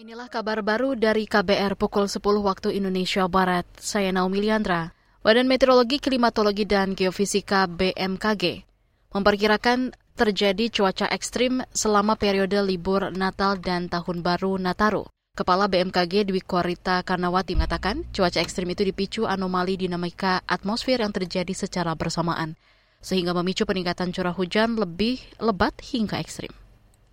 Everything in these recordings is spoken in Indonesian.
Inilah kabar baru dari KBR pukul 10 waktu Indonesia Barat. Saya Naomi Liandra. Badan Meteorologi, Klimatologi, dan Geofisika BMKG memperkirakan terjadi cuaca ekstrim selama periode libur Natal dan Tahun Baru Nataru. Kepala BMKG Dwi Korita Karnawati mengatakan cuaca ekstrim itu dipicu anomali dinamika atmosfer yang terjadi secara bersamaan, sehingga memicu peningkatan curah hujan lebih lebat hingga ekstrim.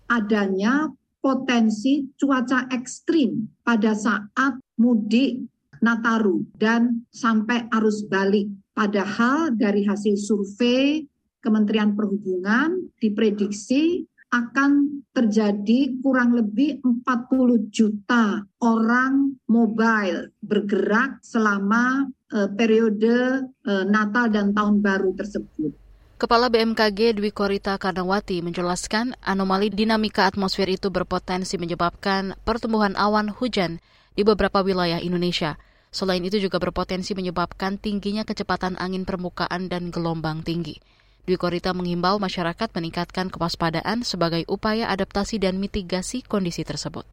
Adanya potensi cuaca ekstrim pada saat mudik Nataru dan sampai arus balik. Padahal dari hasil survei Kementerian Perhubungan diprediksi akan terjadi kurang lebih 40 juta orang mobile bergerak selama uh, periode uh, Natal dan Tahun Baru tersebut. Kepala BMKG Dwi Korita Karnawati menjelaskan anomali dinamika atmosfer itu berpotensi menyebabkan pertumbuhan awan hujan di beberapa wilayah Indonesia. Selain itu juga berpotensi menyebabkan tingginya kecepatan angin permukaan dan gelombang tinggi. Dwi Korita menghimbau masyarakat meningkatkan kewaspadaan sebagai upaya adaptasi dan mitigasi kondisi tersebut.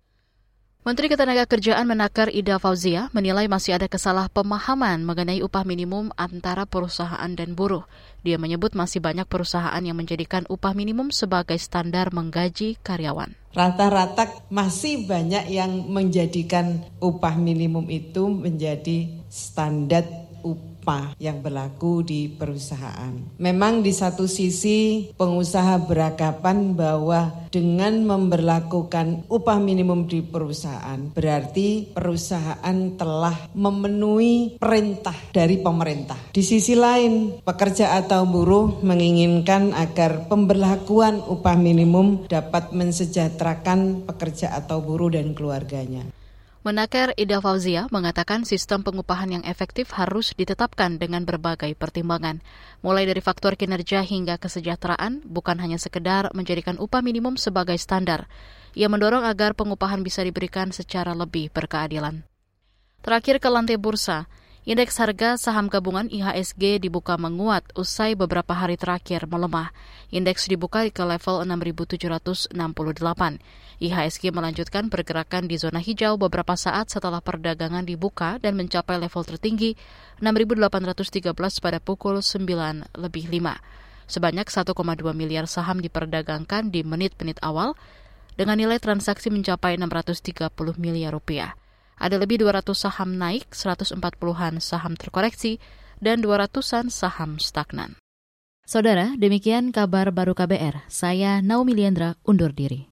Menteri Ketenagakerjaan Menakar Ida Fauzia menilai masih ada kesalahpemahaman mengenai upah minimum antara perusahaan dan buruh. Dia menyebut masih banyak perusahaan yang menjadikan upah minimum sebagai standar menggaji karyawan. Rata-rata masih banyak yang menjadikan upah minimum itu menjadi standar upah yang berlaku di perusahaan. Memang di satu sisi pengusaha beranggapan bahwa dengan memperlakukan upah minimum di perusahaan berarti perusahaan telah memenuhi perintah dari pemerintah. Di sisi lain, pekerja atau buruh menginginkan agar pemberlakuan upah minimum dapat mensejahterakan pekerja atau buruh dan keluarganya. Menaker Ida Fauzia mengatakan sistem pengupahan yang efektif harus ditetapkan dengan berbagai pertimbangan, mulai dari faktor kinerja hingga kesejahteraan, bukan hanya sekedar menjadikan upah minimum sebagai standar. Ia mendorong agar pengupahan bisa diberikan secara lebih berkeadilan. Terakhir ke lantai bursa, Indeks harga saham gabungan IHSG dibuka menguat usai beberapa hari terakhir melemah. Indeks dibuka ke level 6.768. IHSG melanjutkan pergerakan di zona hijau beberapa saat setelah perdagangan dibuka dan mencapai level tertinggi 6.813 pada pukul 9 lebih 5. Sebanyak 1,2 miliar saham diperdagangkan di menit-menit awal dengan nilai transaksi mencapai 630 miliar rupiah. Ada lebih 200 saham naik, 140-an saham terkoreksi, dan 200-an saham stagnan. Saudara, demikian kabar baru KBR. Saya Naomi Liandra undur diri.